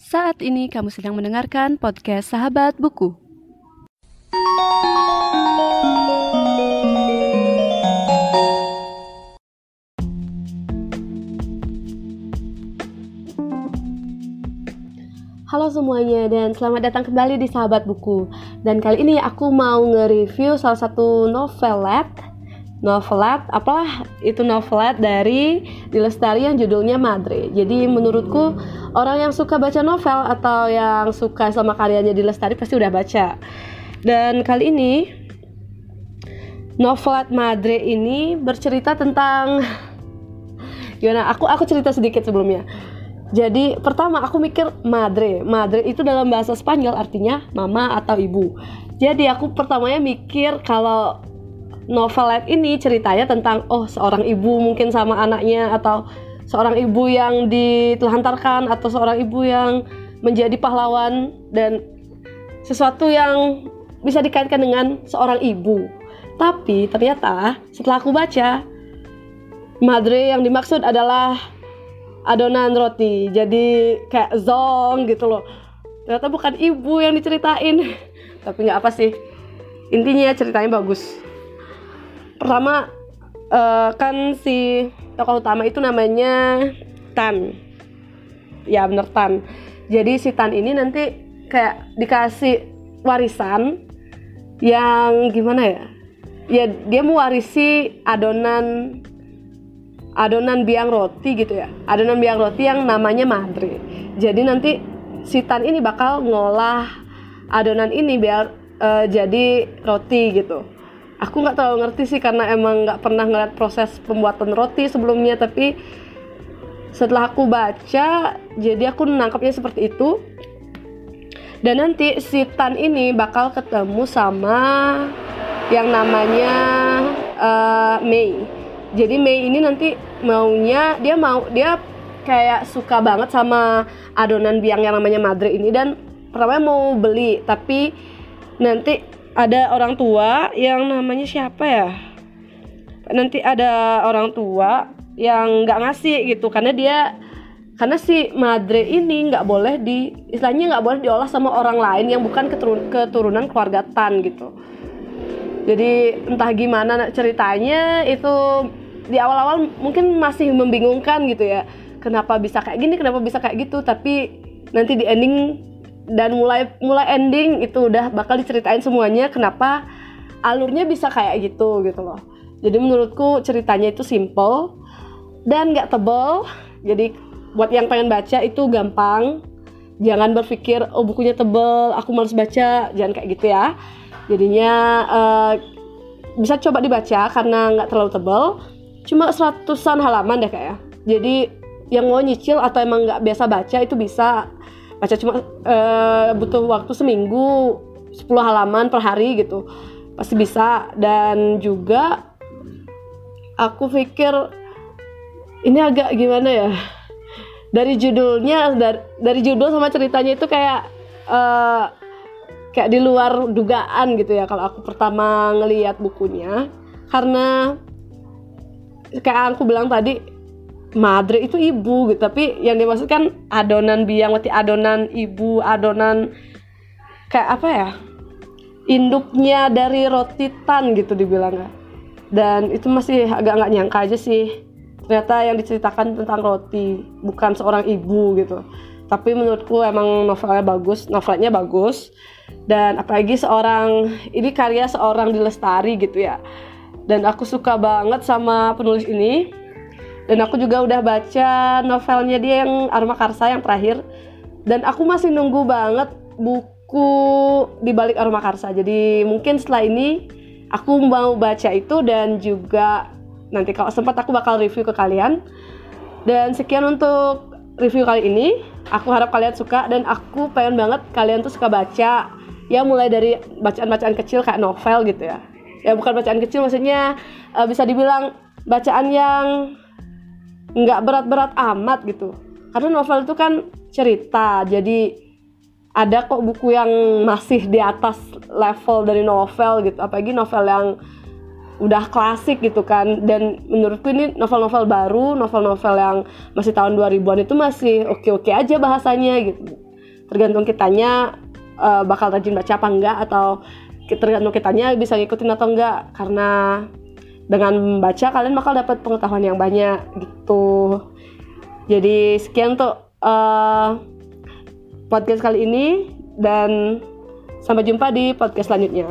Saat ini kamu sedang mendengarkan podcast Sahabat Buku. Halo semuanya dan selamat datang kembali di Sahabat Buku. Dan kali ini aku mau nge-review salah satu novelet novelet apalah itu novelet dari Dilestari yang judulnya Madre. Jadi menurutku orang yang suka baca novel atau yang suka sama karyanya Dilestari pasti udah baca. Dan kali ini novelet Madre ini bercerita tentang gimana? Aku aku cerita sedikit sebelumnya. Jadi pertama aku mikir madre. Madre itu dalam bahasa Spanyol artinya mama atau ibu. Jadi aku pertamanya mikir kalau novelet ini ceritanya tentang oh seorang ibu mungkin sama anaknya atau seorang ibu yang ditelantarkan atau seorang ibu yang menjadi pahlawan dan sesuatu yang bisa dikaitkan dengan seorang ibu. Tapi ternyata setelah aku baca Madre yang dimaksud adalah adonan roti. Jadi kayak zong gitu loh. Ternyata bukan ibu yang diceritain. Tapi nggak apa sih. Intinya ceritanya bagus pertama uh, kan si tokoh utama itu namanya Tan. Ya bener Tan. Jadi si Tan ini nanti kayak dikasih warisan yang gimana ya? Ya dia mewarisi adonan adonan biang roti gitu ya. Adonan biang roti yang namanya madre jadi nanti si Tan ini bakal ngolah adonan ini biar uh, jadi roti gitu aku nggak terlalu ngerti sih karena emang nggak pernah ngeliat proses pembuatan roti sebelumnya tapi setelah aku baca jadi aku nangkapnya seperti itu. Dan nanti si Tan ini bakal ketemu sama yang namanya uh, Mei. Jadi Mei ini nanti maunya dia mau dia kayak suka banget sama adonan biang yang namanya madre ini dan pertama mau beli tapi nanti ada orang tua yang namanya siapa ya? Nanti ada orang tua yang nggak ngasih gitu karena dia karena si madre ini nggak boleh di istilahnya nggak boleh diolah sama orang lain yang bukan keturun, keturunan keluarga Tan gitu. Jadi entah gimana ceritanya itu di awal-awal mungkin masih membingungkan gitu ya. Kenapa bisa kayak gini kenapa bisa kayak gitu? Tapi nanti di ending dan mulai mulai ending itu udah bakal diceritain semuanya kenapa alurnya bisa kayak gitu gitu loh. Jadi menurutku ceritanya itu simple dan nggak tebel. Jadi buat yang pengen baca itu gampang. Jangan berpikir oh bukunya tebel aku males baca. Jangan kayak gitu ya. Jadinya uh, bisa coba dibaca karena nggak terlalu tebel. Cuma seratusan halaman deh kayak ya. jadi yang mau nyicil atau emang nggak biasa baca itu bisa baca cuma uh, butuh waktu seminggu 10 halaman per hari gitu. Pasti bisa. Dan juga aku pikir ini agak gimana ya? Dari judulnya dari, dari judul sama ceritanya itu kayak uh, kayak di luar dugaan gitu ya kalau aku pertama ngelihat bukunya. Karena kayak aku bilang tadi madre itu ibu gitu. Tapi yang dimaksudkan adonan biang berarti adonan ibu adonan kayak apa ya? Induknya dari roti tan gitu dibilang dan itu masih agak nggak nyangka aja sih. Ternyata yang diceritakan tentang roti bukan seorang ibu gitu. Tapi menurutku emang novelnya bagus novelnya bagus. Dan apalagi seorang ini karya seorang Dilestari gitu ya. Dan aku suka banget sama penulis ini dan aku juga udah baca novelnya dia yang Arma Karsa yang terakhir. Dan aku masih nunggu banget buku di balik Arma Karsa. Jadi mungkin setelah ini aku mau baca itu dan juga nanti kalau sempat aku bakal review ke kalian. Dan sekian untuk review kali ini. Aku harap kalian suka dan aku pengen banget kalian tuh suka baca. Ya mulai dari bacaan-bacaan kecil kayak novel gitu ya. Ya bukan bacaan kecil maksudnya uh, bisa dibilang bacaan yang nggak berat-berat amat gitu. Karena novel itu kan cerita jadi ada kok buku yang masih di atas level dari novel gitu. Apalagi novel yang udah klasik gitu kan. Dan menurutku ini novel-novel baru novel-novel yang masih tahun 2000-an itu masih oke-oke aja bahasanya gitu. Tergantung kitanya uh, bakal rajin baca apa enggak atau tergantung kitanya bisa ngikutin atau enggak. Karena dengan membaca kalian bakal dapat pengetahuan yang banyak gitu. Jadi sekian tuh uh, podcast kali ini dan sampai jumpa di podcast selanjutnya